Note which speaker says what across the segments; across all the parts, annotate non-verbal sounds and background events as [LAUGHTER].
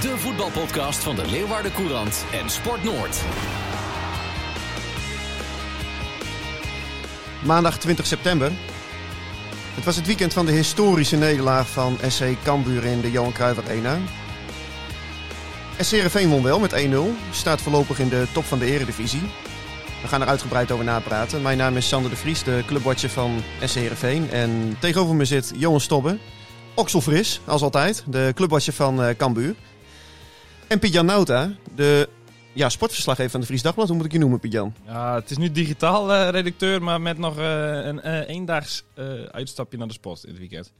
Speaker 1: de voetbalpodcast van de Leeuwarden Courant en Sport Noord.
Speaker 2: Maandag 20 september. Het was het weekend van de historische nederlaag van SC Cambuur in de Johan Cruijff Arena. SC Heerenveen won wel met 1-0. Staat voorlopig in de top van de eredivisie. We gaan er uitgebreid over napraten. Mijn naam is Sander de Vries, de clubwatcher van SC Heerenveen. En tegenover me zit Johan Stobbe. Okselfris, als altijd. De clubwatcher van uh, Cambuur. En Piet-Jan Nauta, de ja, sportverslaggever van de Fries Dagblad. Hoe moet ik je noemen, Piet-Jan?
Speaker 3: Ja, het is nu digitaal eh, redacteur, maar met nog eh, een eh, eendaags eh, uitstapje naar de sport in het weekend.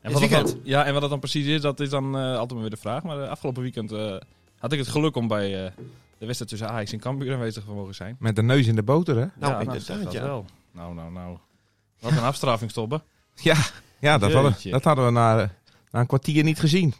Speaker 3: En
Speaker 2: het
Speaker 3: wat
Speaker 2: weekend?
Speaker 3: Dat dan, ja, en wat dat dan precies is, dat is dan eh, altijd maar weer de vraag. Maar afgelopen weekend eh, had ik het geluk om bij eh, de wedstrijd tussen Ajax en Cambuur aanwezig te mogen zijn.
Speaker 4: Met de neus in de boter, hè?
Speaker 2: Nou,
Speaker 3: ja,
Speaker 2: inderdaad,
Speaker 3: zeg dat
Speaker 2: ja.
Speaker 3: wel. Nou, nou, nou. Wat een afstraffing stoppen. [LAUGHS]
Speaker 4: Ja, ja dat, hadden, dat hadden we na, na een kwartier niet gezien.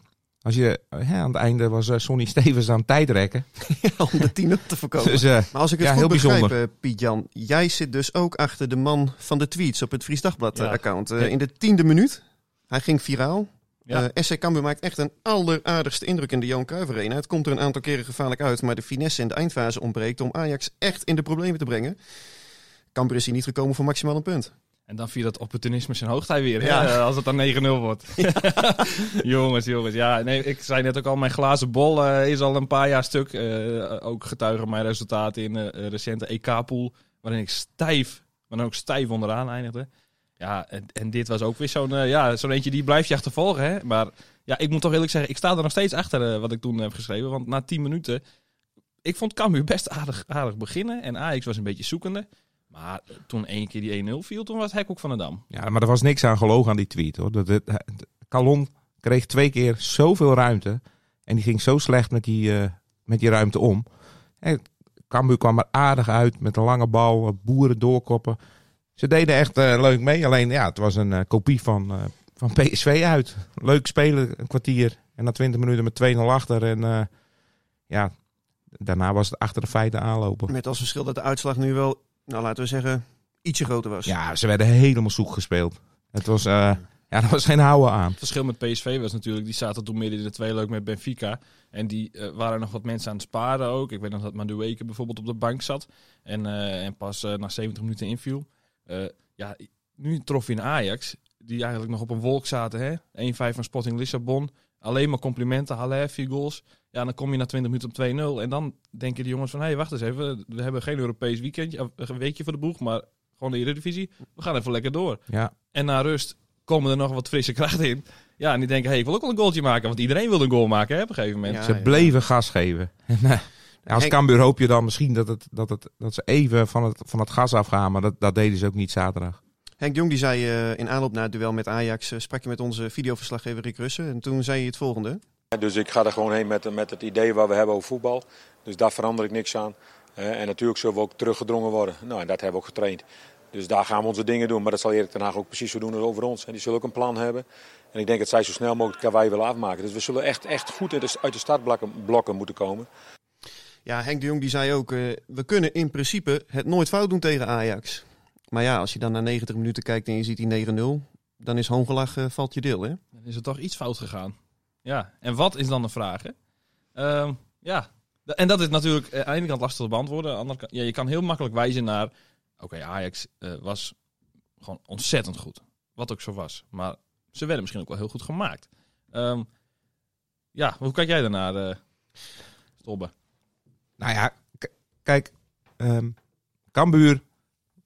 Speaker 4: Als je, hè, aan het einde was eh, Sonny Stevens aan het tijdrekken. [LAUGHS]
Speaker 2: Om de tien op te voorkomen.
Speaker 4: Dus, eh,
Speaker 2: Maar als ik het
Speaker 4: Ja,
Speaker 2: goed
Speaker 4: heel
Speaker 2: begrijp,
Speaker 4: bijzonder.
Speaker 2: eh, Piet-Jan, jij zit dus ook achter de man van de tweets op het Fries
Speaker 3: Ja.
Speaker 2: Dagblad-account.
Speaker 3: Ja.
Speaker 2: in de tiende minuut, hij ging viraal.
Speaker 3: Ja.
Speaker 2: Eh, SC Cambuur maakt echt een alleraardigste indruk in de Johan Cruijff Arena. Het komt er een aantal keren gevaarlijk uit, maar de finesse in de eindfase ontbreekt om Ajax echt in de problemen te brengen. Cambuur is hier niet gekomen voor maximaal een punt.
Speaker 3: En dan viel dat opportunisme zijn hoogtij weer,
Speaker 2: Ja.
Speaker 3: hè, als het dan 9-0 wordt. [LAUGHS] [LAUGHS] jongens, jongens. Ja, nee, ik zei net ook al, mijn glazen bol eh, is al een paar jaar stuk. Eh, ook getuigen mijn resultaten in de eh, recente EK-pool, waarin ik stijf, maar dan ook stijf onderaan eindigde. Ja, en, en dit was ook weer zo'n eh, ja, zo'n eentje die blijf je achtervolgen. Hè? Maar ja, ik moet toch eerlijk zeggen, ik sta er nog steeds achter eh, wat ik toen heb geschreven. Want na 10 minuten, ik vond Cambuur best aardig, aardig beginnen. En Ajax was een beetje zoekende. Maar toen één keer die 1-0 viel, toen was het hek ook van de dam.
Speaker 4: ja, maar er was niks aan gelogen aan die tweet. hoor. Dat, Calon kreeg twee keer zoveel ruimte. En die ging zo slecht met die, eh, met die ruimte om. En Cambuur kwam er aardig uit met een lange bal. eh, Boeren doorkoppen. Ze deden echt eh, leuk mee. Alleen ja, het was een eh, kopie van, eh, van PSV uit. Leuk spelen, een kwartier. En na 20 minuten met 2-0 achter. En eh, ja, daarna was het achter de feiten aanlopen.
Speaker 2: Met als verschil dat de uitslag nu wel, nou laten we zeggen, ietsje groter was.
Speaker 4: Ja, ze werden helemaal zoek gespeeld. Het was, eh, ja, er was geen houden aan.
Speaker 3: Het verschil met PSV was natuurlijk, die zaten toen midden in de twee leuk met Benfica. En die eh, waren nog wat mensen aan het sparen ook. Ik weet nog dat Madueke bijvoorbeeld op de bank zat. En, eh, en pas eh, na 70 minuten inviel. Eh, ja, nu trof je een Ajax, die eigenlijk nog op een wolk zaten. hè 1-5 van Sporting Lissabon. Alleen maar complimenten, Halle, vier goals. Ja, dan kom je na 20 minuten op 2-0. En dan denken de jongens van, hé, hey, wacht eens even. We hebben geen Europees weekendje, of een weekje voor de boeg, maar gewoon de Eredivisie. We gaan even lekker door.
Speaker 4: Ja,
Speaker 3: En na rust komen er nog wat frisse krachten in. Ja, en die denken, hey, ik wil ook wel een goaltje maken. Want iedereen wil een goal maken hè, op een gegeven moment.
Speaker 2: Ja,
Speaker 4: ze bleven gas geven. [LAUGHS] Eh, als Cambuur hoop je dan misschien dat, het, dat, het, dat ze even van het, van het gas afgaan. Maar dat, dat deden ze ook niet zaterdag.
Speaker 2: Henk Jong die zei eh, in aanloop naar het duel met Ajax, eh, sprak je met onze videoverslaggever Rick Russen. En toen zei hij het volgende.
Speaker 5: Dus ik ga er gewoon heen met, met het idee waar we hebben over voetbal. Dus daar verander ik niks aan. Eh, en natuurlijk zullen we ook teruggedrongen worden. Nou, en dat hebben we ook getraind. Dus daar gaan we onze dingen doen. Maar dat zal Erik ten Haag ook precies zo doen als over ons. En die zullen ook een plan hebben. En ik denk dat zij zo snel mogelijk karwei willen afmaken. Dus we zullen echt, echt goed uit de, uit de startblokken blokken moeten komen.
Speaker 2: Ja, Henk de Jong die zei ook, we kunnen in principe het nooit fout doen tegen Ajax. Maar ja, als je dan naar 90 minuten kijkt en je ziet die 9-0, dan is hoongelach eh, valt je deel, hè?
Speaker 3: Dan is er toch iets fout gegaan. Ja, en wat is dan de vraag? Hè? Ehm, ja, en dat is natuurlijk eh, aan de ene kant lastig te beantwoorden. Aan de andere kant, ja, je kan heel makkelijk wijzen naar... Oké, Ajax eh, was gewoon ontzettend goed. Wat ook zo was. Maar ze werden misschien ook wel heel goed gemaakt. Ehm, ja, hoe kijk jij daarnaar, eh Stobbe?
Speaker 4: Nou ja, kijk. ehm Cambuur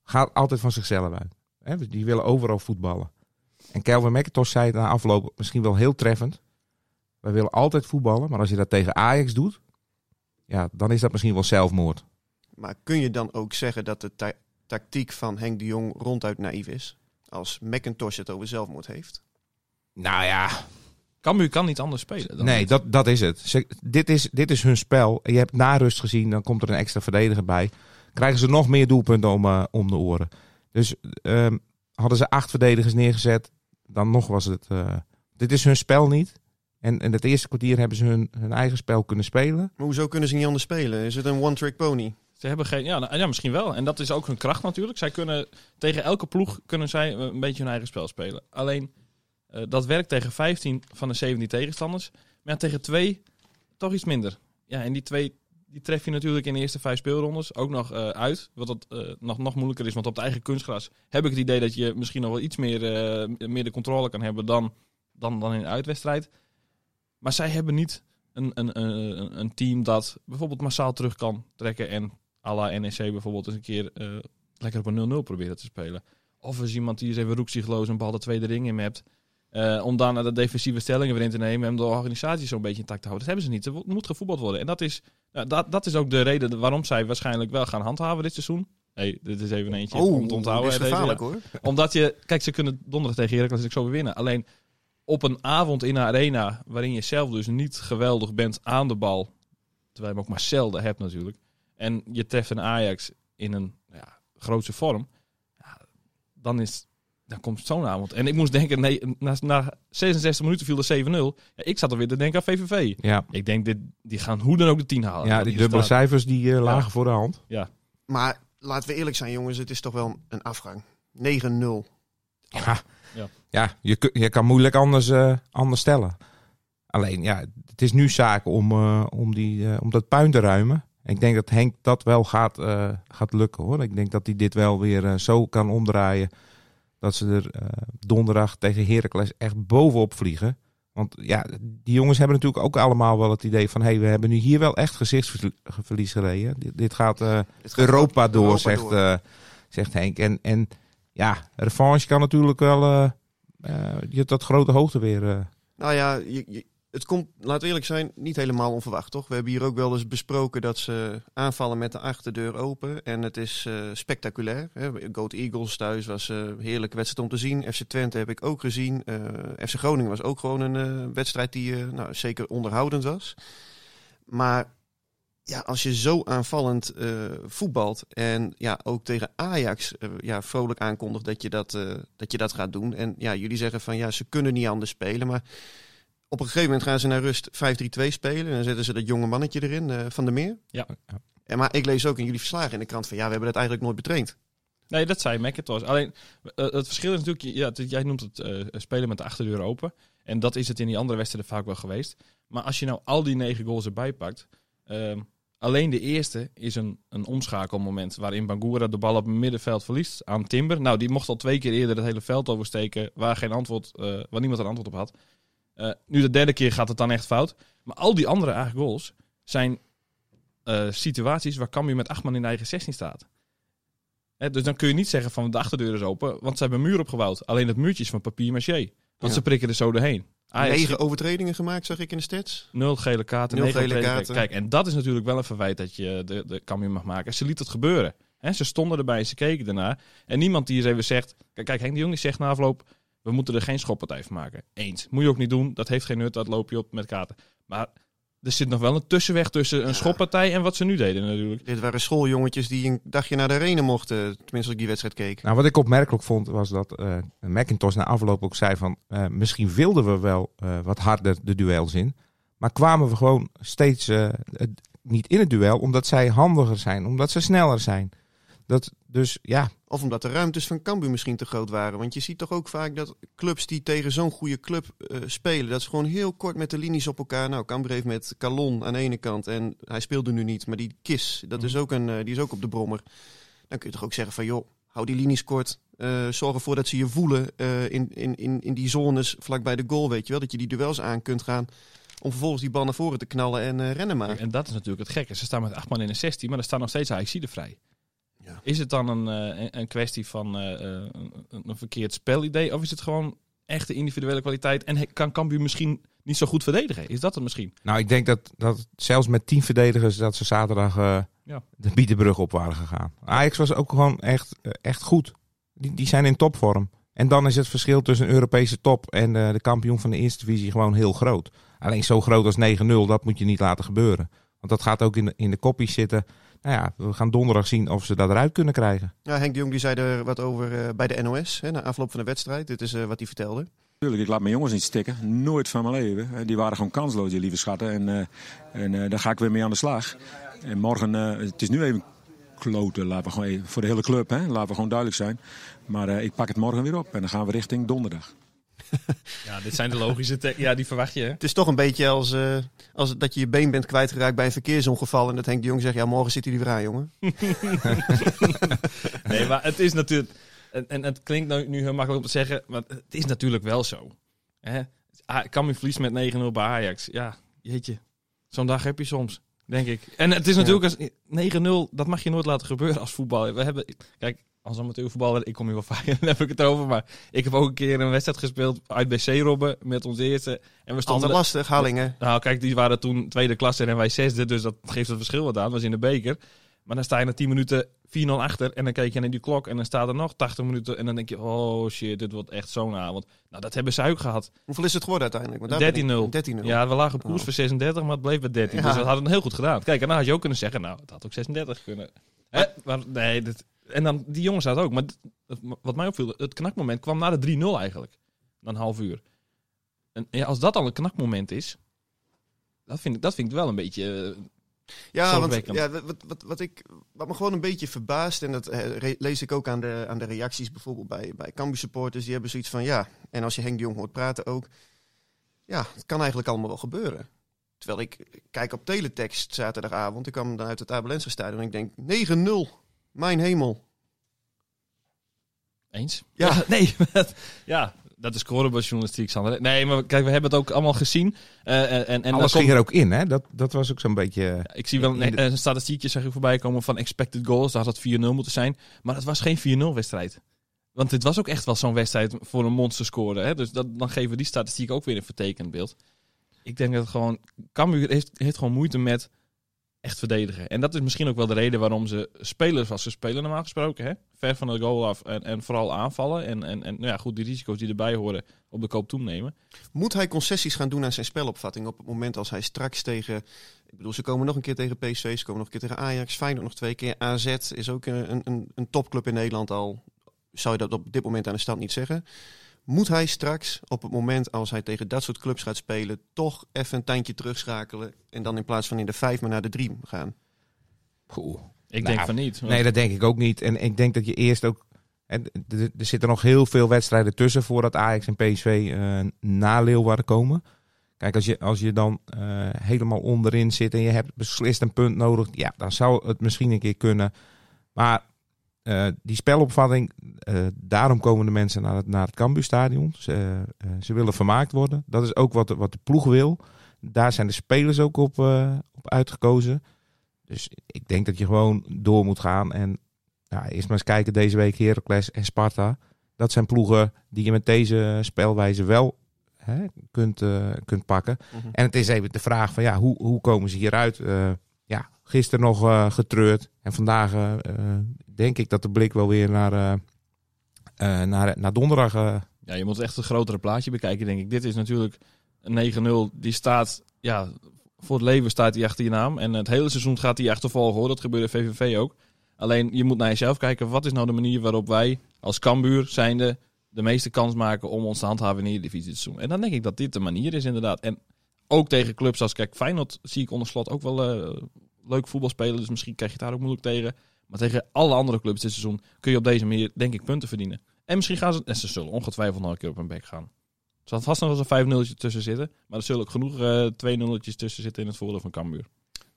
Speaker 4: gaat altijd van zichzelf uit. Hè, dus die willen overal voetballen. En Kelvin McIntosh zei het na afloop misschien wel heel treffend. Wij willen altijd voetballen, maar als je dat tegen Ajax doet... Ja, dan is dat misschien wel zelfmoord.
Speaker 2: Maar kun je dan ook zeggen dat de ta- tactiek van Henk de Jong ronduit naïef is? Als McIntosh het over zelfmoord heeft?
Speaker 4: Nou ja,
Speaker 3: Cambuur kan niet anders spelen. Dan
Speaker 4: nee, dat, dat is het. Ze, dit, is, dit is hun spel. Je hebt na rust gezien, dan komt er een extra verdediger bij. Krijgen ze nog meer doelpunten om, eh, om de oren. Dus ehm, hadden ze acht verdedigers neergezet, dan nog was het... eh, dit is hun spel niet. En in het eerste kwartier hebben ze hun, hun eigen spel kunnen spelen.
Speaker 2: Maar hoezo kunnen ze niet anders spelen? Is het een one-trick pony?
Speaker 3: Ze hebben geen, ja, nou, ja, misschien wel. En dat is ook hun kracht natuurlijk. Zij kunnen tegen elke ploeg kunnen zij een beetje hun eigen spel spelen. Alleen eh, dat werkt tegen 15 van de 17 tegenstanders. Maar ja, tegen twee toch iets minder. Ja, en die twee die tref je natuurlijk in de eerste vijf speelrondes ook nog eh, uit. Wat dat eh, nog, nog moeilijker is, want op het eigen kunstgras heb ik het idee dat je misschien nog wel iets meer, eh, meer de controle kan hebben dan, dan, dan in een uitwedstrijd. Maar zij hebben niet een, een, een, een team dat bijvoorbeeld massaal terug kan trekken en à la NEC bijvoorbeeld eens een keer lekker op een 0-0 proberen te spelen. Of is iemand die eens even roekzichtloos een bal de tweede ring in hebt. Eh, om dan de defensieve stellingen weer in te nemen en de organisatie zo'n beetje intact te houden. Dat hebben ze niet. Er moet gevoetbald worden. En dat is, nou, dat, dat is ook de reden waarom zij waarschijnlijk wel gaan handhaven dit seizoen. hey, dit is even eentje om te onthouden.
Speaker 2: dit is
Speaker 3: deze,
Speaker 2: gevaarlijk
Speaker 3: ja.
Speaker 2: hoor. [LAUGHS]
Speaker 3: Omdat je, kijk, ze kunnen donderdag tegen Heracles ook zo weer winnen. Alleen op een avond in een arena waarin je zelf dus niet geweldig bent aan de bal. Terwijl je hem ook maar zelden hebt natuurlijk. En je treft een Ajax in een ja, grootse vorm. Ja, dan, is, dan komt zo'n avond. En ik moest denken, nee, na, na 66 minuten viel er 7-0. Ja, ik zat alweer te denken aan VVV.
Speaker 4: Ja,
Speaker 3: Ik denk, dit, die gaan hoe dan ook de 10 halen.
Speaker 4: ja die
Speaker 3: die
Speaker 4: dubbele
Speaker 3: staat.
Speaker 4: cijfers die eh, lagen
Speaker 3: Ja.
Speaker 4: voor de hand.
Speaker 2: Maar laten we eerlijk zijn jongens, het is toch wel een afgang. 9-0.
Speaker 4: Ja,
Speaker 3: Ja.
Speaker 4: ja. je, kun- je kan moeilijk anders, eh, anders stellen. Alleen, ja, het is nu zaak om, eh, om, die, eh, om dat puin te ruimen. En ik denk dat Henk dat wel gaat, eh, gaat lukken hoor. Ik denk dat hij dit wel weer eh, zo kan omdraaien. Dat ze er eh, donderdag tegen Heracles echt bovenop vliegen. Want ja, die jongens hebben natuurlijk ook allemaal wel het idee van... hé, hey, we hebben nu hier wel echt gezichtsverlies gereden. Dit, dit gaat eh,
Speaker 2: gaat
Speaker 4: Europa door,
Speaker 2: Europa
Speaker 4: zegt,
Speaker 2: door.
Speaker 4: eh, zegt Henk. En, en ja, revanche kan natuurlijk wel je tot grote hoogte weer...
Speaker 2: Nou ja, je, je- het komt, we eerlijk zijn, niet helemaal onverwacht, toch? We hebben hier ook wel eens besproken dat ze aanvallen met de achterdeur open. En het is eh, spectaculair. Goat Eagles thuis was eh, een heerlijke wedstrijd om te zien. FC Twente heb ik ook gezien. Eh, FC Groningen was ook gewoon een wedstrijd die nou, zeker onderhoudend was. Maar ja, als je zo aanvallend voetbalt en ja, ook tegen Ajax ja, vrolijk aankondigt dat je dat, dat je dat gaat doen. En ja, jullie zeggen van ja, ze kunnen niet anders spelen, maar op een gegeven moment gaan ze naar rust 5-3-2 spelen. En dan zetten ze dat jonge mannetje erin, eh, Van der Meer.
Speaker 3: Ja.
Speaker 2: En, maar ik lees ook in jullie verslagen in de krant van ja, we hebben dat eigenlijk nooit betraind.
Speaker 3: Nee, dat zei McIntosh. Alleen eh, het verschil is natuurlijk, ja, het- jij noemt het eh, spelen met de achterdeur open. En dat is het in die andere wedstrijden vaak wel geweest. Maar als je nou al die negen goals erbij pakt. ehm, alleen de eerste is een, een omschakelmoment waarin Bangura de bal op het middenveld verliest aan Timber. Nou, die mocht al twee keer eerder het hele veld oversteken waar, geen antwoord, eh, waar niemand een antwoord op had. Eh, nu de derde keer gaat het dan echt fout. Maar al die andere eigen goals zijn eh, situaties waar Cambuur met acht man in de eigen 16 staat. Hè, dus dan kun je niet zeggen van de achterdeur is open, want ze hebben een muur opgebouwd. Alleen dat muurtje is van papier maché. Want
Speaker 2: Ja.
Speaker 3: ze prikken er zo doorheen. Ajax
Speaker 2: Negen overtredingen gemaakt, zag ik in de stats.
Speaker 3: Nul gele kaarten,
Speaker 2: Nul
Speaker 3: negen
Speaker 2: gele
Speaker 3: overtredingen.
Speaker 2: kaarten.
Speaker 3: Kijk, en dat is natuurlijk wel een verwijt dat je de, de Cambuur mag maken. Ze liet het gebeuren. Hè, ze stonden erbij en ze keken ernaar. En niemand die eens even zegt... Kijk, kijk Henk de Jong die zegt na afloop... We moeten er geen schoppartij van maken. Eens. Moet je ook niet doen. Dat heeft geen nut. Dat loop je op met kaarten. Maar er zit nog wel een tussenweg tussen een
Speaker 2: Ja.
Speaker 3: schoppartij en wat ze nu deden natuurlijk.
Speaker 2: Dit waren schooljongetjes die een dagje naar de arena mochten. Tenminste, als ik die wedstrijd keek.
Speaker 4: Nou, wat ik opmerkelijk vond, was dat eh McIntosh na afloop ook zei van... eh, misschien wilden we wel eh, wat harder de duels in. Maar kwamen we gewoon steeds eh, niet in het duel, omdat zij handiger zijn. Omdat ze sneller zijn. Dat, dus ja,
Speaker 2: Of omdat de ruimtes van Cambuur misschien te groot waren. Want je ziet toch ook vaak dat clubs die tegen zo'n goede club eh, spelen... dat ze gewoon heel kort met de linies op elkaar... Nou, Cambuur heeft met Calon aan de ene kant... en hij speelde nu niet, maar die Kis, dat is ook een, eh, die is ook op de brommer. Dan kun je toch ook zeggen van... joh, hou die linies kort. eh, zorg ervoor dat ze je voelen eh, in, in, in, in die zones vlakbij de goal, weet je wel. Dat je die duels aan kunt gaan... om vervolgens die bal naar voren te knallen en eh, rennen maar.
Speaker 3: En dat is natuurlijk het gekke. Ze staan met acht man in een 16, maar er staan nog steeds Ajaxiden vrij.
Speaker 2: Ja.
Speaker 3: Is het dan een, eh, een- kwestie van eh, eh, een, een verkeerd spelidee? Of is het gewoon echte individuele kwaliteit? En kan Cambuur misschien niet zo goed verdedigen? Is dat het misschien?
Speaker 4: nou ik denk dat, dat zelfs met tien verdedigers... dat ze zaterdag
Speaker 3: Ja.
Speaker 4: de Bietenbrug op waren gegaan. Ajax was ook gewoon echt, echt goed. Die, die zijn in topvorm. En dan is het verschil tussen een Europese top en de kampioen van de eerste divisie gewoon heel groot. Alleen zo groot als 9-0, dat moet je niet laten gebeuren. Want dat gaat ook in de, in de koppies zitten. Nou ja, we gaan donderdag zien of ze dat eruit kunnen krijgen.
Speaker 2: Ja, Henk de Jong die zei er wat over eh, bij de NOS, hè, na afloop van de wedstrijd. Dit is eh, wat hij vertelde.
Speaker 5: Tuurlijk, ik laat mijn jongens niet stikken. Nooit van mijn leven. Eh, Die waren gewoon kansloos, die lieve schatten. En, eh, en eh, daar ga ik weer mee aan de slag. En morgen, eh, het is nu even kloten, laten we gewoon even, voor de hele club, hè? laten we gewoon duidelijk zijn. Maar eh, ik pak het morgen weer op en dan gaan we richting donderdag. [LAUGHS]
Speaker 3: Ja, dit zijn de logische... Ja, die verwacht je, hè?
Speaker 2: Het is toch een beetje als, eh, als dat je je been bent kwijtgeraakt bij een verkeersongeval. En dat Henk de Jong zegt, ja morgen zit hij er weer aan, jongen. [LAUGHS]
Speaker 3: Nee, maar het is natuurlijk... En, en het klinkt nou nu heel makkelijk om te zeggen, maar het is natuurlijk wel zo. Hè? Ah, Cambuur verliest met 9-0 bij Ajax. Ja, jeetje. Zo'n dag heb je soms, denk ik. En het is natuurlijk als 9-0, dat mag je nooit laten gebeuren als voetballer. We hebben, kijk, als amateurvoetballer, ik kom hier wel [LAUGHS] vaak, dan heb ik het over. Maar ik heb ook een keer een wedstrijd gespeeld uit BC Robben met ons eerste. En we stonden
Speaker 2: Altijd lastig, Hallingen.
Speaker 3: nou, kijk, die waren toen tweede klasse en wij zesde, dus dat geeft het verschil wat aan. Dat was in de beker. Maar dan sta je na 10 minuten 4-0 achter en dan kijk je naar die klok en dan staat er nog 80 minuten en dan denk je, oh shit, dit wordt echt zo'n avond. Nou, dat hebben ze ook gehad.
Speaker 2: Hoeveel is het geworden uiteindelijk? Want daar ben ik-
Speaker 3: 13-0.
Speaker 2: 13-0.
Speaker 3: Ja, we lagen op koers
Speaker 2: Oh.
Speaker 3: voor 36, maar het bleef bij 13.
Speaker 2: Ja.
Speaker 3: Dus dat hadden we heel goed gedaan. Kijk, en dan had je ook kunnen zeggen, nou, het had ook 36 kunnen. Hè? Maar nee, dit, en dan die jongens hadden ook. Maar wat mij opviel, het knakmoment kwam na de 3-0 eigenlijk. Na een half uur. En ja, als dat al een knakmoment is, dat vind ik, dat vind ik wel een beetje... eh,
Speaker 2: Ja, want ja, wat, wat, wat, ik, wat me gewoon een beetje verbaast, en dat eh, lees ik ook aan de, aan de reacties bijvoorbeeld bij, bij Cambuur supporters, die hebben zoiets van ja, en als je Henk de Jong hoort praten ook, ja, het kan eigenlijk allemaal wel gebeuren. Terwijl ik kijk op teletext zaterdagavond, ik kwam dan uit het Abelense stadion en ik denk 9-0, mijn hemel.
Speaker 3: Eens?
Speaker 2: Ja.
Speaker 3: nee. [LAUGHS] dat- ja, dat is scorebordjournalistiek, Sander. Nee, maar kijk, we hebben het ook allemaal gezien. Eh, en, en,
Speaker 4: Alles ging
Speaker 3: komt-
Speaker 4: er ook in, hè? Dat, dat was ook zo'n beetje...
Speaker 3: Ik zie wel een,
Speaker 4: de-
Speaker 3: een statistiekje zag ik voorbij komen van expected goals. Daar had het 4-0 moeten zijn. Maar het was geen 4-0 wedstrijd. Want dit was ook echt wel zo'n wedstrijd voor een monster scoren. Hè? Dus dat, dan geven we die statistiek ook weer een vertekend beeld. Ik denk dat het gewoon... Cambuur heeft, heeft gewoon moeite met echt verdedigen. En dat is misschien ook wel de reden waarom ze spelen zoals ze spelen normaal gesproken. Hè? Ver van de goal af en, en vooral aanvallen. En, en, en nou ja, goed, die risico's die erbij horen op de koop toenemen.
Speaker 2: Moet hij concessies gaan doen aan zijn spelopvatting op het moment als hij straks tegen... Ik bedoel, ze komen nog een keer tegen PSV, ze komen nog een keer tegen Ajax, Feyenoord nog twee keer. AZ is ook een, een, een topclub in Nederland al. Zou je dat op dit moment aan de stand niet zeggen? Moet hij straks, op het moment als hij tegen dat soort clubs gaat spelen, toch even een tandje terugschakelen en dan in plaats van in de vijf maar naar de drie gaan?
Speaker 4: Poeh.
Speaker 3: Ik
Speaker 4: Nou,
Speaker 3: denk van niet.
Speaker 4: Nee, dat denk ik ook niet. En ik denk dat je eerst ook. en Er er zitten nog heel veel wedstrijden tussen voordat Ajax en PSV eh na Leeuwarden komen. Kijk, als je, als je dan eh, helemaal onderin zit en je hebt beslist een punt nodig, ja, dan zou het misschien een keer kunnen. Maar eh, die spelopvatting, eh, daarom komen de mensen naar het, naar het Cambuurstadion. Ze, eh, ze willen vermaakt worden. Dat is ook wat, de- wat de ploeg wil. Daar zijn de spelers ook op, op uitgekozen. Dus ik denk dat je gewoon door moet gaan. En eerst maar eens kijken deze week Heracles en Sparta. Dat zijn ploegen die je met deze spelwijze wel hè, kunt, kunt pakken. En het is even de vraag van ja, hoe, hoe komen ze hieruit? Ja, gisteren nog getreurd. En vandaag denk ik dat de blik wel weer naar, eh, eh, naar, naar donderdag... eh,
Speaker 3: Ja, je moet echt het grotere plaatje bekijken, denk ik. Dit is natuurlijk een 9-0. Die staat, ja, voor het leven staat hij achter je naam. En het hele seizoen gaat hij achtervolgen, hoor. Dat gebeurde VVV ook. Alleen, je moet naar jezelf kijken. Wat is nou de manier waarop wij als Cambuur zijnde de meeste kans maken om ons te handhaven in de divisie te doen? En dan denk ik dat dit de manier is, inderdaad. En ook tegen clubs als, kijk, Feyenoord zie ik onder slot ook wel leuk voetbal spelen. Dus misschien krijg je daar ook moeilijk tegen. Maar tegen alle andere clubs dit seizoen kun je op deze manier, denk ik, punten verdienen. En misschien gaan ze, en ze zullen ongetwijfeld nog een keer op hun bek gaan. Er zal vast nog wel eens een 5 0 tussen zitten. Maar er zullen ook genoeg eh 2 nulletjes tussen zitten in het voordeel van Cambuur.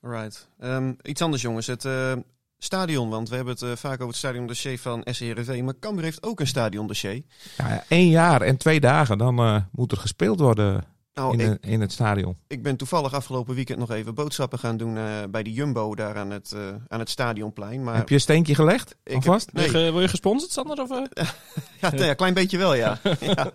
Speaker 2: Alright. Ehm, iets anders jongens, het eh, stadion, want we hebben het eh, vaak over het stadiondossier van SCRV, maar Cambuur heeft ook een stadiondossier.
Speaker 4: ja, één jaar en twee dagen, dan eh, moet er gespeeld worden
Speaker 2: Nou,
Speaker 4: in,
Speaker 2: ik,
Speaker 4: de- in het stadion.
Speaker 2: ik ben toevallig afgelopen weekend nog even boodschappen gaan doen eh, bij de Jumbo daar aan het, eh, aan het stadionplein. Maar
Speaker 4: Heb je een steentje gelegd?
Speaker 2: ik
Speaker 4: alvast?
Speaker 3: Wil je
Speaker 2: Nee.
Speaker 3: Word je gesponsord, Sander? Of, eh? [LAUGHS]
Speaker 2: ja, ja, een klein beetje wel, ja. [LAUGHS] ja.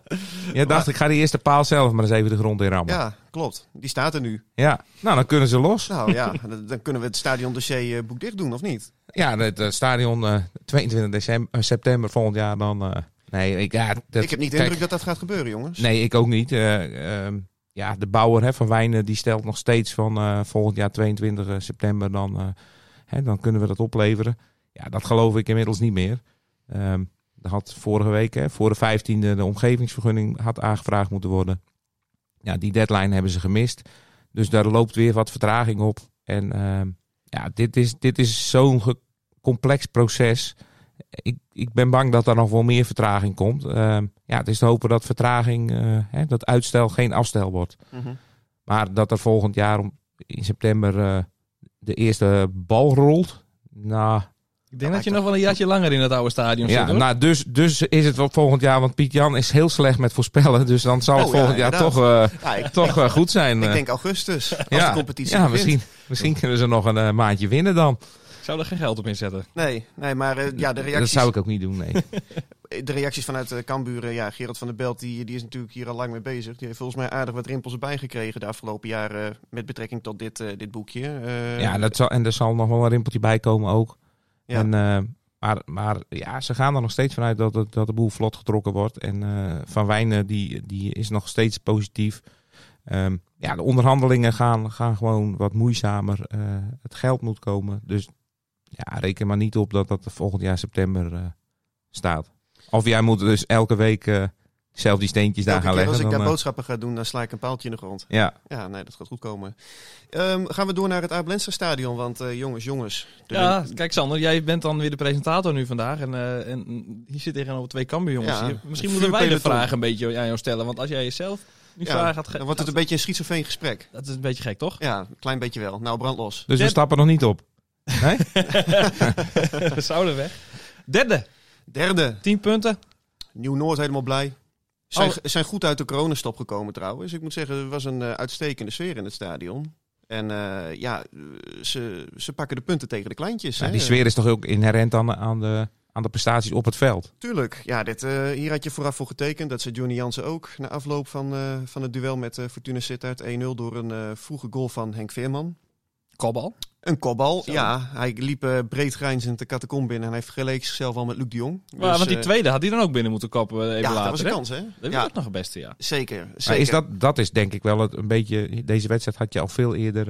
Speaker 4: Je dacht, ik ga die eerste paal zelf maar eens even de grond in rammen.
Speaker 2: Ja, klopt. Die staat er nu.
Speaker 4: Ja, nou dan kunnen ze los.
Speaker 2: Nou ja, [LAUGHS] dan kunnen we het stadiondossier eh, boekdicht doen, of niet?
Speaker 4: Ja, het stadion eh, 22 december, september volgend jaar, dan, eh, Nee, ik, ja, dat,
Speaker 2: ik heb niet de
Speaker 4: kijk,
Speaker 2: indruk dat dat gaat gebeuren, jongens.
Speaker 4: Nee, ik ook niet. Eh, ehm, ja, de bouwer hè, van Wijnen die stelt nog steeds van eh, volgend jaar 22 september dan, eh, hè, dan kunnen we dat opleveren. Ja, dat geloof ik inmiddels niet meer. Ehm er had vorige week, hè, voor de 15e, de omgevingsvergunning had aangevraagd moeten worden. Ja, die deadline hebben ze gemist. Dus daar loopt weer wat vertraging op. En ehm, ja, dit is, dit is zo'n complex proces. Ik, ik ben bang dat er nog wel meer vertraging komt. Ehm, ja, het is te hopen dat vertraging, eh, hè, dat uitstel geen afstel wordt.
Speaker 2: Mhm.
Speaker 4: Maar dat er volgend jaar om, in september eh, de eerste bal rolt. Nou,
Speaker 3: Ik denk dat je nog wel een jaartje langer in dat oude stadion zit.
Speaker 4: ja,
Speaker 3: hoor.
Speaker 4: nou, dus, dus is het wel volgend jaar. Want Piet Jan is heel slecht met voorspellen. Dus dan zal het
Speaker 2: Oh, ja,
Speaker 4: volgend jaar toch, eh,
Speaker 2: Ja, ik,
Speaker 4: toch goed zijn.
Speaker 2: ik denk augustus, als
Speaker 4: ja,
Speaker 2: de competitie
Speaker 4: ja
Speaker 2: begint.
Speaker 4: misschien, misschien kunnen ze nog een maandje winnen dan.
Speaker 3: Ik zou er geen geld op inzetten.
Speaker 2: Nee, nee, maar eh, ja, de
Speaker 4: Dat
Speaker 2: reacties,
Speaker 4: zou ik ook niet doen, nee. [LAUGHS]
Speaker 2: de reacties vanuit uh, Cambuur, eh, ja, Gerard van der Belt, die, die is natuurlijk hier al lang mee bezig. Die heeft volgens mij aardig wat rimpels erbij gekregen de afgelopen jaren eh, met betrekking tot dit, eh, dit boekje. Eh,
Speaker 4: ja, dat zal, en er zal nog wel een rimpeltje bij komen ook.
Speaker 2: Ja.
Speaker 4: En, eh, maar, maar ja, ze gaan er nog steeds vanuit dat, dat de boel vlot getrokken wordt. En eh, Van Wijnen die, die is nog steeds positief. Ehm, ja, de onderhandelingen gaan, gaan gewoon wat moeizamer. Eh, het geld moet komen. Dus ja, reken maar niet op dat dat volgend jaar september eh, staat. Of jij moet dus elke week eh, zelf die steentjes daar gaan
Speaker 2: keer
Speaker 4: leggen.
Speaker 2: als ik daar
Speaker 4: eh,
Speaker 2: boodschappen ga doen, dan sla ik een paaltje in de grond.
Speaker 4: ja,
Speaker 2: Ja, nee, dat gaat goed komen. Ehm, gaan we door naar het Abelenster stadion, want eh, jongens, jongens. de-
Speaker 3: Ja, kijk Sander, jij bent dan weer de presentator nu vandaag. En, eh, en hier zit tegenover twee Cambuur jongens.
Speaker 2: Ja,
Speaker 3: Je- misschien moeten wij de vraag een beetje aan jou stellen. Want als jij jezelf nu
Speaker 2: ja,
Speaker 3: vragen gaat... ge-
Speaker 2: dan wordt het een beetje een schizofreen gesprek.
Speaker 3: Dat is een beetje gek, toch?
Speaker 2: Ja, een klein beetje wel. Nou, brand los.
Speaker 4: dus we stappen nog niet op. Nee? [LAUGHS]
Speaker 3: We zouden weg. Derde,
Speaker 2: Derde,
Speaker 3: 10 punten.
Speaker 2: Nieuw-Noord helemaal blij. Zijn,
Speaker 3: Oh.
Speaker 2: zijn goed uit de coronastop gekomen trouwens. Ik moet zeggen, er was een eh, uitstekende sfeer in het stadion. En eh, ja, eh, ze, ze pakken de punten tegen de kleintjes.
Speaker 4: Ja,
Speaker 2: hè.
Speaker 4: die sfeer is toch ook inherent aan, de- aan, de, aan de prestaties op het veld.
Speaker 2: Tuurlijk. Ja, dit, eh, hier had je vooraf voor getekend. Dat zei Johnny Jansen ook. Na afloop van, eh, van het duel met eh, Fortuna Sittard 1-0 door een eh, vroege goal van Henk Veerman.
Speaker 3: Kopbal.
Speaker 2: Een kopbal,
Speaker 3: Zo.
Speaker 2: ja. Hij liep eh, breed grijnzend de catacomb binnen. En hij vergeleek zichzelf al met Luc de Jong.
Speaker 3: Maar,
Speaker 2: Dus,
Speaker 3: want die
Speaker 2: eh,
Speaker 3: tweede had hij dan ook binnen moeten koppen eh, even
Speaker 2: ja,
Speaker 3: later.
Speaker 2: dat was een
Speaker 3: hè?
Speaker 2: kans, hè?
Speaker 3: Dat is
Speaker 2: Ja,
Speaker 3: ook nog het beste, ja.
Speaker 2: zeker.
Speaker 4: Maar
Speaker 2: zeker.
Speaker 4: is dat, dat is denk ik wel het, een beetje... Deze wedstrijd had je al veel eerder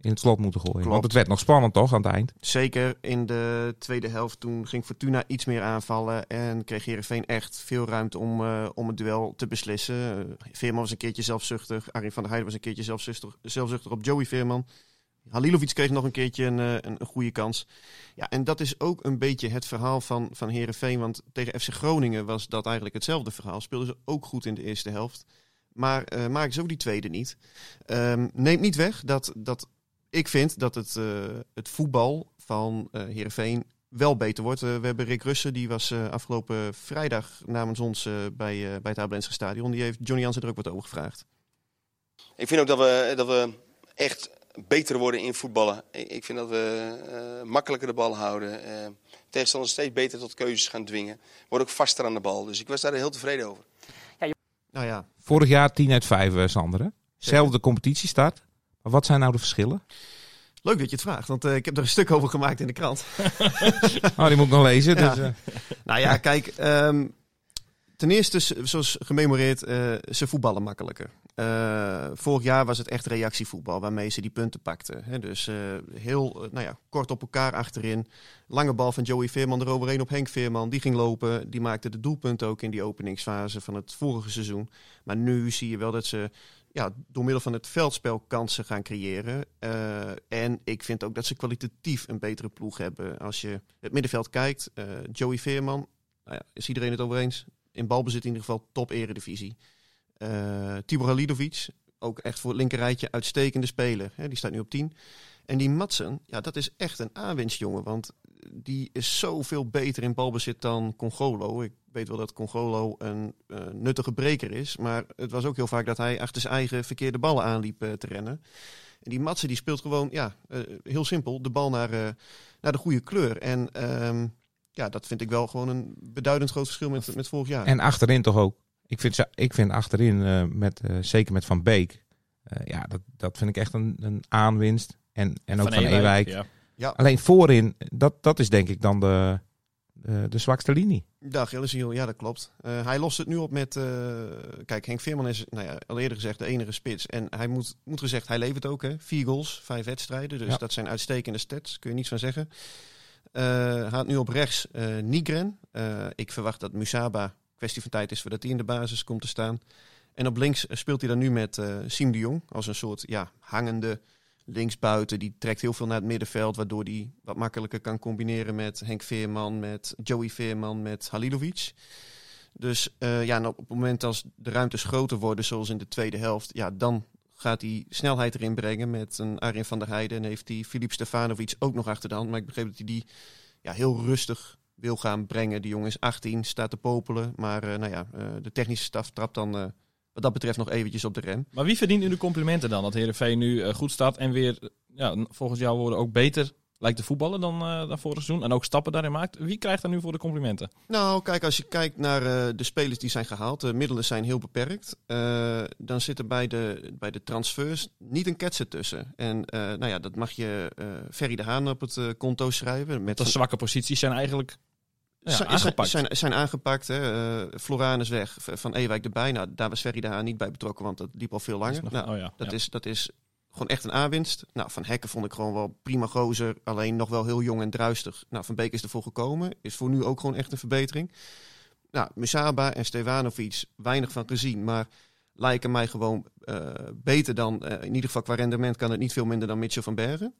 Speaker 4: in het slot moeten gooien.
Speaker 2: Klopt.
Speaker 4: Want het werd nog spannend toch aan het eind?
Speaker 2: Zeker in de tweede helft. Toen ging Fortuna iets meer aanvallen. En kreeg Heerenveen echt veel ruimte om, om het duel te beslissen. Veerman was een keertje zelfzuchtig. Arjen van der Heijden was een keertje zelfzuchtig, zelfzuchtig op Joey Veerman. Halilovic kreeg nog een keertje een, eh, een, een goede kans. Ja, en dat is ook een beetje het verhaal van, van Heerenveen. Want tegen FC Groningen was dat eigenlijk hetzelfde verhaal. Speelden ze ook goed in de eerste helft. Maar eh maken ze ook die tweede niet. Ehm, neemt niet weg dat, dat ik vind dat het, eh, het voetbal van eh Heerenveen wel beter wordt. We hebben Rick Russen, die was afgelopen vrijdag namens ons bij, bij het Abelense Stadion. Die heeft Johnny Jansen er ook wat over gevraagd.
Speaker 6: Ik vind ook dat we, dat we echt beter worden in voetballen. Ik, ik vind dat we eh, makkelijker de bal houden. eh tegenstanders steeds beter tot keuzes gaan dwingen. Worden ook vaster aan de bal. Dus ik was daar heel tevreden over.
Speaker 2: Nou ja,
Speaker 4: Vorig jaar 10 uit 5, eh, Sander. hè? Zelfde competitiestart. Maar wat zijn nou de verschillen?
Speaker 2: leuk dat je het vraagt, want eh, ik heb er een stuk over gemaakt in de krant. [LAUGHS]
Speaker 4: Oh, die moet ik nog lezen.
Speaker 2: Ja.
Speaker 4: Dus, eh, [LAUGHS]
Speaker 2: Nou ja, kijk. ehm, ten eerste, zoals gememoreerd, eh, ze voetballen makkelijker. Eh, vorig jaar was het echt reactievoetbal waarmee ze die punten pakten. Dus eh, heel eh, nou ja, kort op elkaar achterin. Lange bal van Joey Veerman eroverheen op Henk Veerman. Die ging lopen. Die maakte de doelpunten ook in die openingsfase van het vorige seizoen. Maar nu zie je wel dat ze ja, door middel van het veldspel kansen gaan creëren. En ik vind ook dat ze kwalitatief een betere ploeg hebben. Als je het middenveld kijkt, Joey Veerman, nou ja, is iedereen het over eens? In balbezit in ieder geval top eredivisie. Eh Tibor Halilovic, ook echt voor het linkerrijtje uitstekende speler. Hè, die staat nu op 10. En die Matsen, ja, dat is echt een aanwinstjongen. Want die is zoveel beter in balbezit dan Congolo. Ik weet wel dat Congolo een eh, nuttige breker is. Maar het was ook heel vaak dat hij achter zijn eigen verkeerde ballen aanliep eh, te rennen. En die Matsen die speelt gewoon, ja, heel simpel, de bal naar, naar de goede kleur. En ehm, ja, dat vind ik wel gewoon een beduidend groot verschil met, met vorig jaar.
Speaker 4: En achterin toch ook. Ik vind, ik vind achterin, eh, met, eh, zeker met Van Beek, eh, ja, dat, dat vind ik echt een, een aanwinst. En, en ook van, Ewijk.
Speaker 3: Ja.
Speaker 2: ja,
Speaker 4: Alleen voorin, dat, dat is denk ik dan de, de, de zwakste linie.
Speaker 2: De Achilleshiel, ja dat klopt. Eh, hij lost het nu op met... eh, kijk, Henk Veerman is nou ja, al eerder gezegd de enige spits. En hij moet, moet gezegd, hij levert ook. Hè. Vier goals, vijf wedstrijden. Dus
Speaker 4: Ja.
Speaker 2: dat zijn uitstekende stats, kun je niets van zeggen. Eh gaat nu op rechts eh Nigren. Eh, ik verwacht dat Musaba, kwestie van tijd is voordat hij in de basis komt te staan. En op links speelt hij dan nu met eh Siem de Jong. Als een soort ja, hangende linksbuiten. Die trekt heel veel naar het middenveld. Waardoor hij wat makkelijker kan combineren met Henk Veerman, met Joey Veerman, met Halilovic. Dus eh, ja, op het moment als de ruimtes groter worden, zoals in de tweede helft, ja, dan gaat hij snelheid erin brengen met een Arjen van der Heijden. En heeft hij Filip Stefanovic ook nog achter de hand. Maar ik begreep dat hij die ja, heel rustig wil gaan brengen. Die jongen is 18, staat te popelen. Maar eh, nou ja, eh, de technische staf trapt dan eh, wat dat betreft nog eventjes op de rem.
Speaker 3: Maar wie verdient nu de complimenten dan? Dat Heerenveen nu goed staat en weer, ja, volgens jouw woorden, ook beter lijkt te voetballen dan, dan vorig seizoen. En ook stappen daarin maakt. Wie krijgt er nu voor de complimenten?
Speaker 2: Nou, kijk, als je kijkt naar de spelers die zijn gehaald, de middelen zijn heel beperkt. Dan zit er bij de, bij de transfers niet een ketsen tussen. En nou ja, dat mag je Ferry de Haan op het konto schrijven. Met
Speaker 3: De zwakke posities zijn eigenlijk ja,
Speaker 2: zijn,
Speaker 3: aangepakt.
Speaker 2: Zijn, zijn aangepakt. Hè. Eh, Floraan is weg, Van Ewijk erbij. Nou, daar was Ferry de Haan niet bij betrokken, want dat liep al veel
Speaker 3: Dat is
Speaker 2: langer.
Speaker 3: nog-
Speaker 2: Nou,
Speaker 3: oh ja,
Speaker 2: dat,
Speaker 3: ja.
Speaker 2: Is, dat is gewoon echt een aanwinst. Nou, Van Hekken vond ik gewoon wel prima gozer. Alleen nog wel heel jong en druistig. Nou, Van Beek is ervoor gekomen. Is voor nu ook gewoon echt een verbetering. Nou, Musaba en Stevanovic, weinig van gezien. Maar lijken mij gewoon eh, beter dan... eh, in ieder geval qua rendement kan het niet veel minder dan Mitchell van Bergen.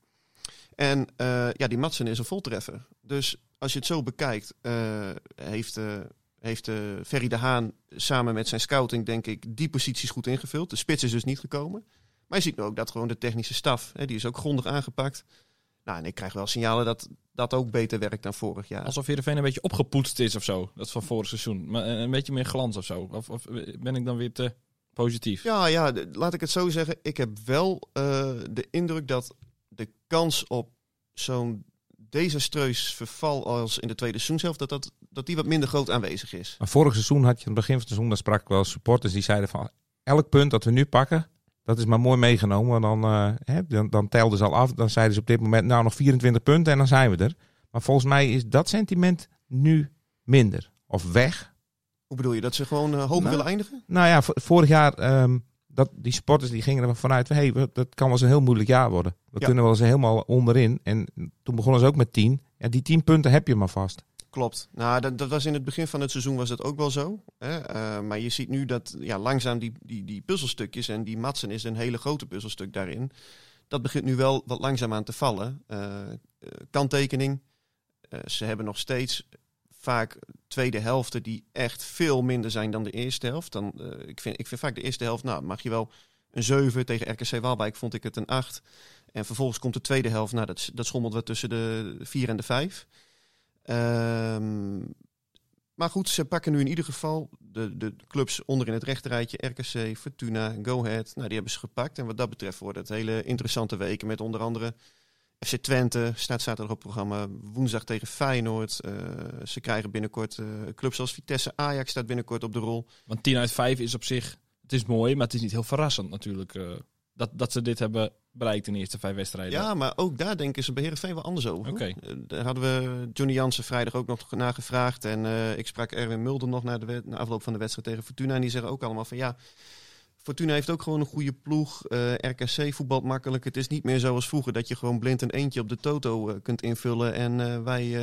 Speaker 2: En eh, ja, die Matsen is een voltreffer. Dus als je het zo bekijkt, eh, heeft, eh heeft Ferry de Haan samen met zijn scouting, denk ik, die posities goed ingevuld. De spits is dus niet gekomen. Maar je ziet nu ook dat gewoon de technische staf, hè, die is ook grondig aangepakt. Nou, en ik krijg wel signalen dat dat ook beter werkt dan vorig jaar.
Speaker 3: Alsof Heerenveen een beetje opgepoetst is of zo. Dat van vorig seizoen. Maar een beetje meer glans of zo. Of, of ben ik dan weer te positief?
Speaker 2: Ja, ja, laat ik het zo zeggen. Ik heb wel de indruk dat de kans op zo'n desastreus verval als in de tweede seizoenshelft, dat, dat, dat die wat minder groot aanwezig is.
Speaker 4: Maar vorig seizoen had je aan het begin van het seizoen, daar sprak ik wel supporters die zeiden van elk punt dat we nu pakken, dat is maar mooi meegenomen. Dan, eh, hè, dan, dan telden ze al af. Dan zeiden ze op dit moment nou nog 24 punten en dan zijn we er. Maar volgens mij is dat sentiment nu minder. Of weg.
Speaker 2: Hoe bedoel je, dat ze gewoon eh, hoger
Speaker 4: Nou,
Speaker 2: willen eindigen?
Speaker 4: Nou ja, vo- vorig jaar, ehm, dat, die supporters die gingen er vanuit, hey, dat kan wel eens een heel moeilijk jaar worden. We
Speaker 2: Ja.
Speaker 4: kunnen wel eens helemaal onderin. En toen begonnen ze ook met 10. Ja, die 10 punten heb je maar vast.
Speaker 2: Klopt. Nou, dat, dat was in het begin van het seizoen was dat ook wel zo. Hè? Eh, maar je ziet nu dat ja, langzaam die, die, die puzzelstukjes, en die Matsen is een hele grote puzzelstuk daarin. Dat begint nu wel wat langzaam aan te vallen. Eh, eh, kanttekening. Ze hebben nog steeds vaak tweede helften die echt veel minder zijn dan de eerste helft. Dan, eh, ik, vind, ik vind vaak de eerste helft, nou mag je wel een 7 tegen RKC Waalwijk vond ik het een 8. En vervolgens komt de tweede helft, nou dat, dat schommelt wat tussen de 4 en de 5. Ehm, maar goed, ze pakken nu in ieder geval de, de clubs onder in het rechterrijtje. RKC, Fortuna, Go Ahead. Nou, die hebben ze gepakt. En wat dat betreft worden het hele interessante weken. Met onder andere FC Twente, staat zaterdag op programma. Woensdag tegen Feyenoord. Eh, ze krijgen binnenkort eh, clubs als Vitesse. Ajax staat binnenkort op de rol.
Speaker 3: Want 10 uit 5 is op zich, het is mooi, maar het is niet heel verrassend natuurlijk. eh, dat, dat ze dit hebben bereikt in de eerste vijf wedstrijden.
Speaker 2: Ja, maar ook daar denken ze bij Heerenveen wel anders over.
Speaker 3: Oké.
Speaker 2: Daar hadden we Johnny Jansen vrijdag ook nog naar gevraagd. En ik sprak Erwin Mulder nog na de, na afloop van de wedstrijd tegen Fortuna. En die zeggen ook allemaal van ja, Fortuna heeft ook gewoon een goede ploeg. Eh, RKC voetbalt makkelijk. Het is niet meer zoals vroeger dat je gewoon blind een eentje op de toto eh, kunt invullen. En eh, wij,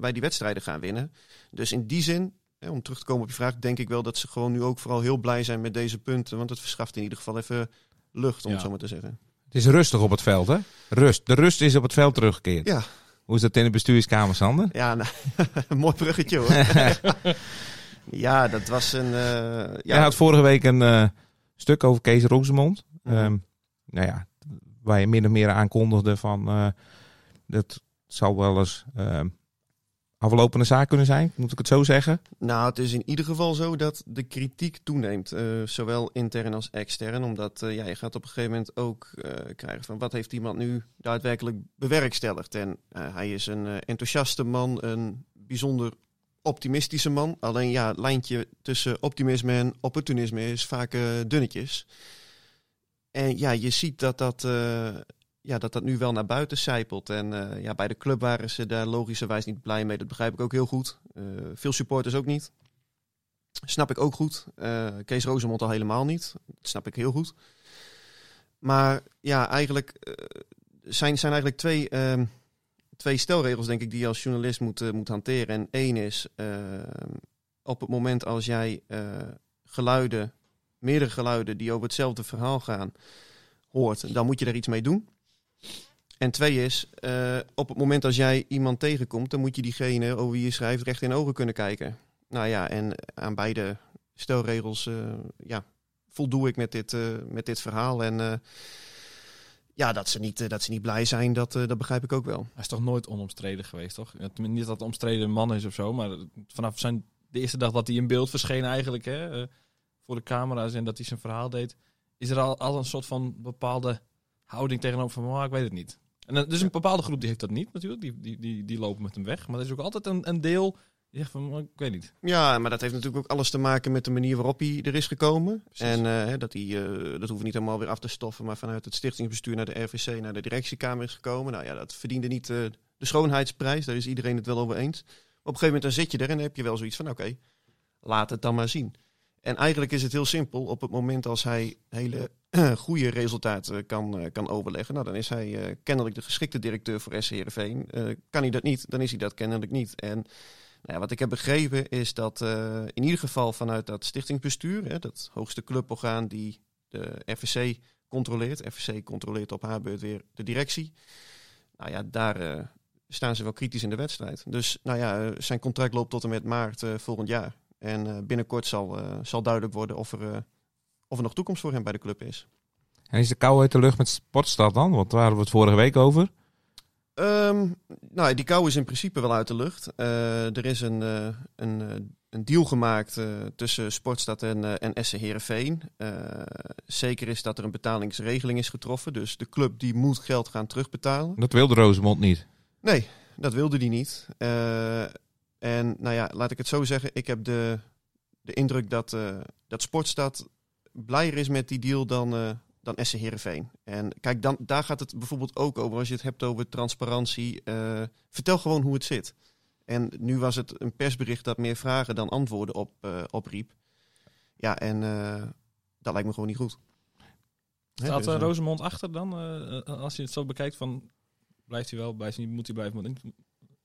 Speaker 2: wij die wedstrijden gaan winnen. Dus in die zin, hè, om terug te komen op je vraag, denk ik wel dat ze gewoon nu ook vooral heel blij zijn met deze punten. Want het verschaft in ieder geval even lucht, om
Speaker 3: Ja.
Speaker 2: het zo maar te zeggen.
Speaker 4: Het is rustig op het veld, hè? Rust. De rust is op het veld teruggekeerd.
Speaker 2: Ja,
Speaker 4: Hoe is dat in de bestuurskamer, Sander?
Speaker 2: Ja, nou, een [LAUGHS] mooi bruggetje hoor. [LAUGHS] ja, dat was een.
Speaker 4: Jij
Speaker 2: ja,
Speaker 4: had vorige week een stuk over Kees Rosemond.
Speaker 2: Mhm.
Speaker 4: Ehm, nou ja, waar je min of meer aankondigde van... eh, dat zal wel eens ehm, aflopende zaak kunnen zijn, moet ik het zo zeggen.
Speaker 2: nou, het is in ieder geval zo dat de kritiek toeneemt. eh, zowel intern als extern. Omdat eh, ja, je gaat op een gegeven moment ook krijgen van wat heeft iemand nu daadwerkelijk bewerkstelligd. En hij is een enthousiaste man, een bijzonder optimistische man. Alleen ja, het lijntje tussen optimisme en opportunisme is vaak eh, dunnetjes. En ja, je ziet dat dat, eh, ja, dat dat nu wel naar buiten zijpelt. En eh, ja, bij de club waren ze daar logischerwijs niet blij mee. Dat begrijp ik ook heel goed. Veel supporters ook niet. Snap ik ook goed. Kees Rozemond al helemaal niet. Dat snap ik heel goed. Maar ja, eigenlijk zijn, zijn eigenlijk twee, ehm, twee stelregels, denk ik, die je als journalist moet, eh, moet hanteren. En één is, ehm, op het moment als jij eh, geluiden, meerdere geluiden die over hetzelfde verhaal gaan, hoort, dan moet je er iets mee doen. En twee is, eh, op het moment als jij iemand tegenkomt, dan moet je diegene over wie je schrijft recht in ogen kunnen kijken. Nou ja, en aan beide stelregels eh, ja, voldoe ik met dit, met dit verhaal. En ja, dat ze, niet, eh, dat ze niet blij zijn, dat, eh, dat begrijp ik ook wel.
Speaker 3: Hij is toch nooit onomstreden geweest, toch? Niet dat het omstreden man is of zo, maar vanaf zijn, de eerste dag dat hij in beeld verscheen eigenlijk, hè, eh, voor de camera's en dat hij zijn verhaal deed, is er al, al een soort van bepaalde houding tegenover van, ik weet het niet. En dus een bepaalde groep die heeft dat niet natuurlijk, die, die, die, die lopen met hem weg. Maar er is ook altijd een, een deel van, oh, ik weet niet.
Speaker 2: Ja, maar dat heeft natuurlijk ook alles te maken met de manier waarop hij er is gekomen.
Speaker 3: Precies.
Speaker 2: En eh, dat hij, eh, dat hoeven we niet helemaal weer af te stoffen, maar vanuit het stichtingsbestuur naar de RVC, naar de directiekamer is gekomen. Nou ja, dat verdiende niet eh, de schoonheidsprijs, daar is iedereen het wel over eens. Maar op een gegeven moment dan zit je er en dan heb je wel zoiets van, oké, laat het dan maar zien. En eigenlijk is het heel simpel. Op het moment als hij hele [CLEARS THROAT] goede resultaten kan, kan overleggen, nou, dan is hij kennelijk de geschikte directeur voor SC Heerenveen. Kan hij dat niet, dan is hij dat kennelijk niet. En nou ja, wat ik heb begrepen is dat eh, in ieder geval vanuit dat stichtingsbestuur, hè, dat hoogste cluborgaan die de FVC controleert, FVC controleert op haar beurt weer de directie. Nou ja, daar eh, staan ze wel kritisch in de wedstrijd. Dus nou ja, eh, zijn contract loopt tot en met maart volgend jaar. En binnenkort zal, zal duidelijk worden of er, of er nog toekomst voor hem bij de club is.
Speaker 4: En is de kou uit de lucht met Sportstad dan? Want daar waren we het vorige week over.
Speaker 2: Ehm, nou, die kou is in principe wel uit de lucht. Eh, er is een, eh, een, eh, een deal gemaakt tussen Sportstad en, en SC Heerenveen. Eh, zeker is dat er een betalingsregeling is getroffen. Dus de club die moet geld gaan terugbetalen.
Speaker 4: Dat wilde Rosemond niet.
Speaker 2: Nee, dat wilde hij niet. En nou ja, laat ik het zo zeggen. Ik heb de, de indruk dat, dat Sportstad blijer is met die deal dan, dan SC Heerenveen. En kijk, dan, daar gaat het bijvoorbeeld ook over. Als je het hebt over transparantie. eh, vertel gewoon hoe het zit. En nu was het een persbericht dat meer vragen dan antwoorden op, eh, opriep. Ja, en eh, dat lijkt me gewoon niet goed.
Speaker 3: Staat
Speaker 2: dus,
Speaker 3: uh, Rosemond achter dan? als je het zo bekijkt, van, blijft hij wel, blijft hij niet, moet hij blijven? Ik-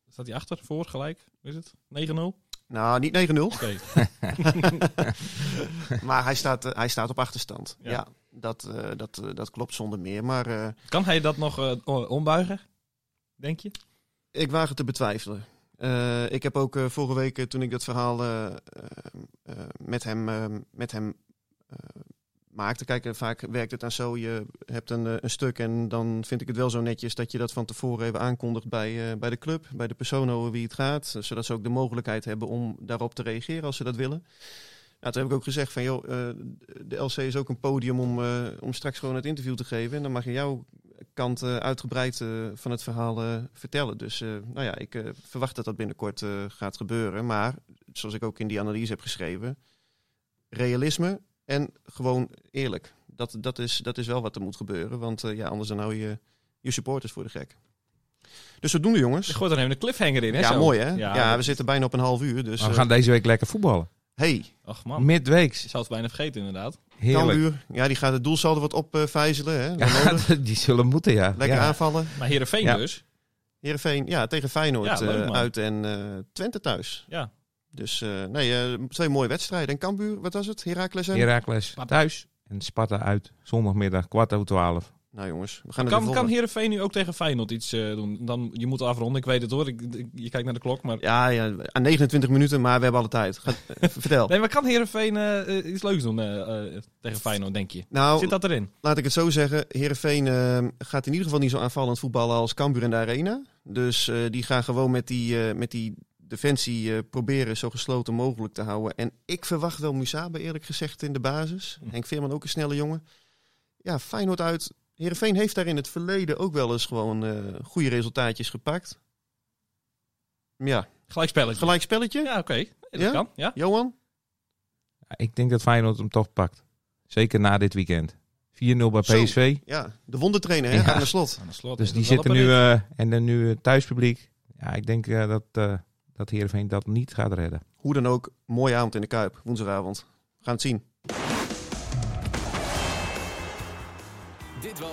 Speaker 3: Staat hij achter, voor, gelijk? Is het? 9-0?
Speaker 2: Nou, niet 9-0.
Speaker 3: Oké. [LAUGHS] [LAUGHS]
Speaker 2: maar hij staat, hij staat op achterstand.
Speaker 3: Ja.
Speaker 2: Ja, dat, eh, dat, eh, dat klopt zonder meer. Maar eh,
Speaker 3: Kan hij dat nog ombuigen? Denk je?
Speaker 2: ik waag het te betwijfelen. Ik heb ook vorige week, toen ik dat verhaal met hem, met hem maakte. Kijk, vaak werkt het dan zo. Je hebt een, een stuk en dan vind ik het wel zo netjes dat je dat van tevoren even aankondigt bij, bij de club. Bij de persoon over wie het gaat. Zodat ze ook de mogelijkheid hebben om daarop te reageren als ze dat willen. Nou, toen heb ik ook gezegd van, joh, eh, de LC is ook een podium om, eh, om straks gewoon het interview te geven. En dan mag je jouw kant eh, uitgebreid eh, van het verhaal eh, vertellen. Dus eh, nou ja, ik eh, verwacht dat dat binnenkort eh, gaat gebeuren. Maar, zoals ik ook in die analyse heb geschreven, realisme en gewoon eerlijk. Dat, dat, is, dat is wel wat er moet gebeuren. Want eh, ja, anders dan hou je je supporters voor de gek. Dus zodoende, jongens.
Speaker 3: Je gooit er even een cliffhanger in, hè?
Speaker 2: Ja,
Speaker 3: zo.
Speaker 2: mooi hè?
Speaker 3: Ja,
Speaker 2: Ja,
Speaker 3: dat
Speaker 2: we zitten bijna op een half uur. Dus
Speaker 4: Maar we gaan deze week lekker voetballen.
Speaker 2: Hey,
Speaker 3: Ach man,
Speaker 4: Midweeks.
Speaker 3: je zou het bijna vergeten inderdaad.
Speaker 4: Heerlijk.
Speaker 2: Ja, die gaat het doelsaldo wat opvijzelen. hè?
Speaker 4: Ja, [LAUGHS] die zullen moeten, ja.
Speaker 2: Lekker
Speaker 4: ja.
Speaker 2: aanvallen.
Speaker 3: Maar Heerenveen
Speaker 4: Ja.
Speaker 3: dus.
Speaker 2: Heerenveen, ja, tegen Feyenoord
Speaker 3: Ja, leuk,
Speaker 2: eh, uit en eh, Twente thuis.
Speaker 3: Ja.
Speaker 2: Dus eh, nee, twee mooie wedstrijden. En Cambuur, wat was het? Heracles en?
Speaker 4: Heracles
Speaker 3: Sparta.
Speaker 4: thuis en Sparta uit. Zondagmiddag, kwart over twaalf.
Speaker 2: Nou jongens, we gaan het
Speaker 3: Kan, kan. Heerenveen nu ook tegen Feyenoord iets eh, doen? Dan, je moet afronden, ik weet het hoor. Ik, ik- je kijkt naar de klok, maar...
Speaker 2: Ja, ja, aan 29 minuten, maar we hebben alle tijd. Ga, [LAUGHS] eh, vertel.
Speaker 3: Nee, maar kan Heerenveen eh, iets leuks doen tegen Feyenoord, denk je?
Speaker 2: Nou,
Speaker 3: Zit dat erin?
Speaker 2: laat ik het zo zeggen. Heerenveen gaat in ieder geval niet zo aanvallend voetballen als Cambuur in de Arena. Dus die gaan gewoon met die, met die defensie proberen zo gesloten mogelijk te houden. En ik verwacht wel Musaba eerlijk gezegd in de basis.
Speaker 3: Hm.
Speaker 2: Henk Veerman ook een snelle jongen. Ja, Feyenoord uit. Heerenveen heeft daar in het verleden ook wel eens gewoon uh, goede resultaatjes gepakt. Ja. Gelijkspelletje. Gelijkspelletje?
Speaker 3: Ja, oké. Dat
Speaker 2: ja?
Speaker 3: kan. Ja?
Speaker 2: Johan?
Speaker 4: Ik denk dat Feyenoord hem toch pakt. Zeker na dit weekend. 4-0 bij PSV.
Speaker 2: Ja, de wondertrainer hè?
Speaker 4: Ja.
Speaker 2: Aan, de slot.
Speaker 3: Aan de slot.
Speaker 4: Dus die zitten nu eh, en de nu eh, thuispubliek. Ja, ik denk dat, uh, dat Heerenveen dat niet gaat redden.
Speaker 2: Hoe dan ook, mooie avond in de Kuip, woensdagavond. We gaan het zien.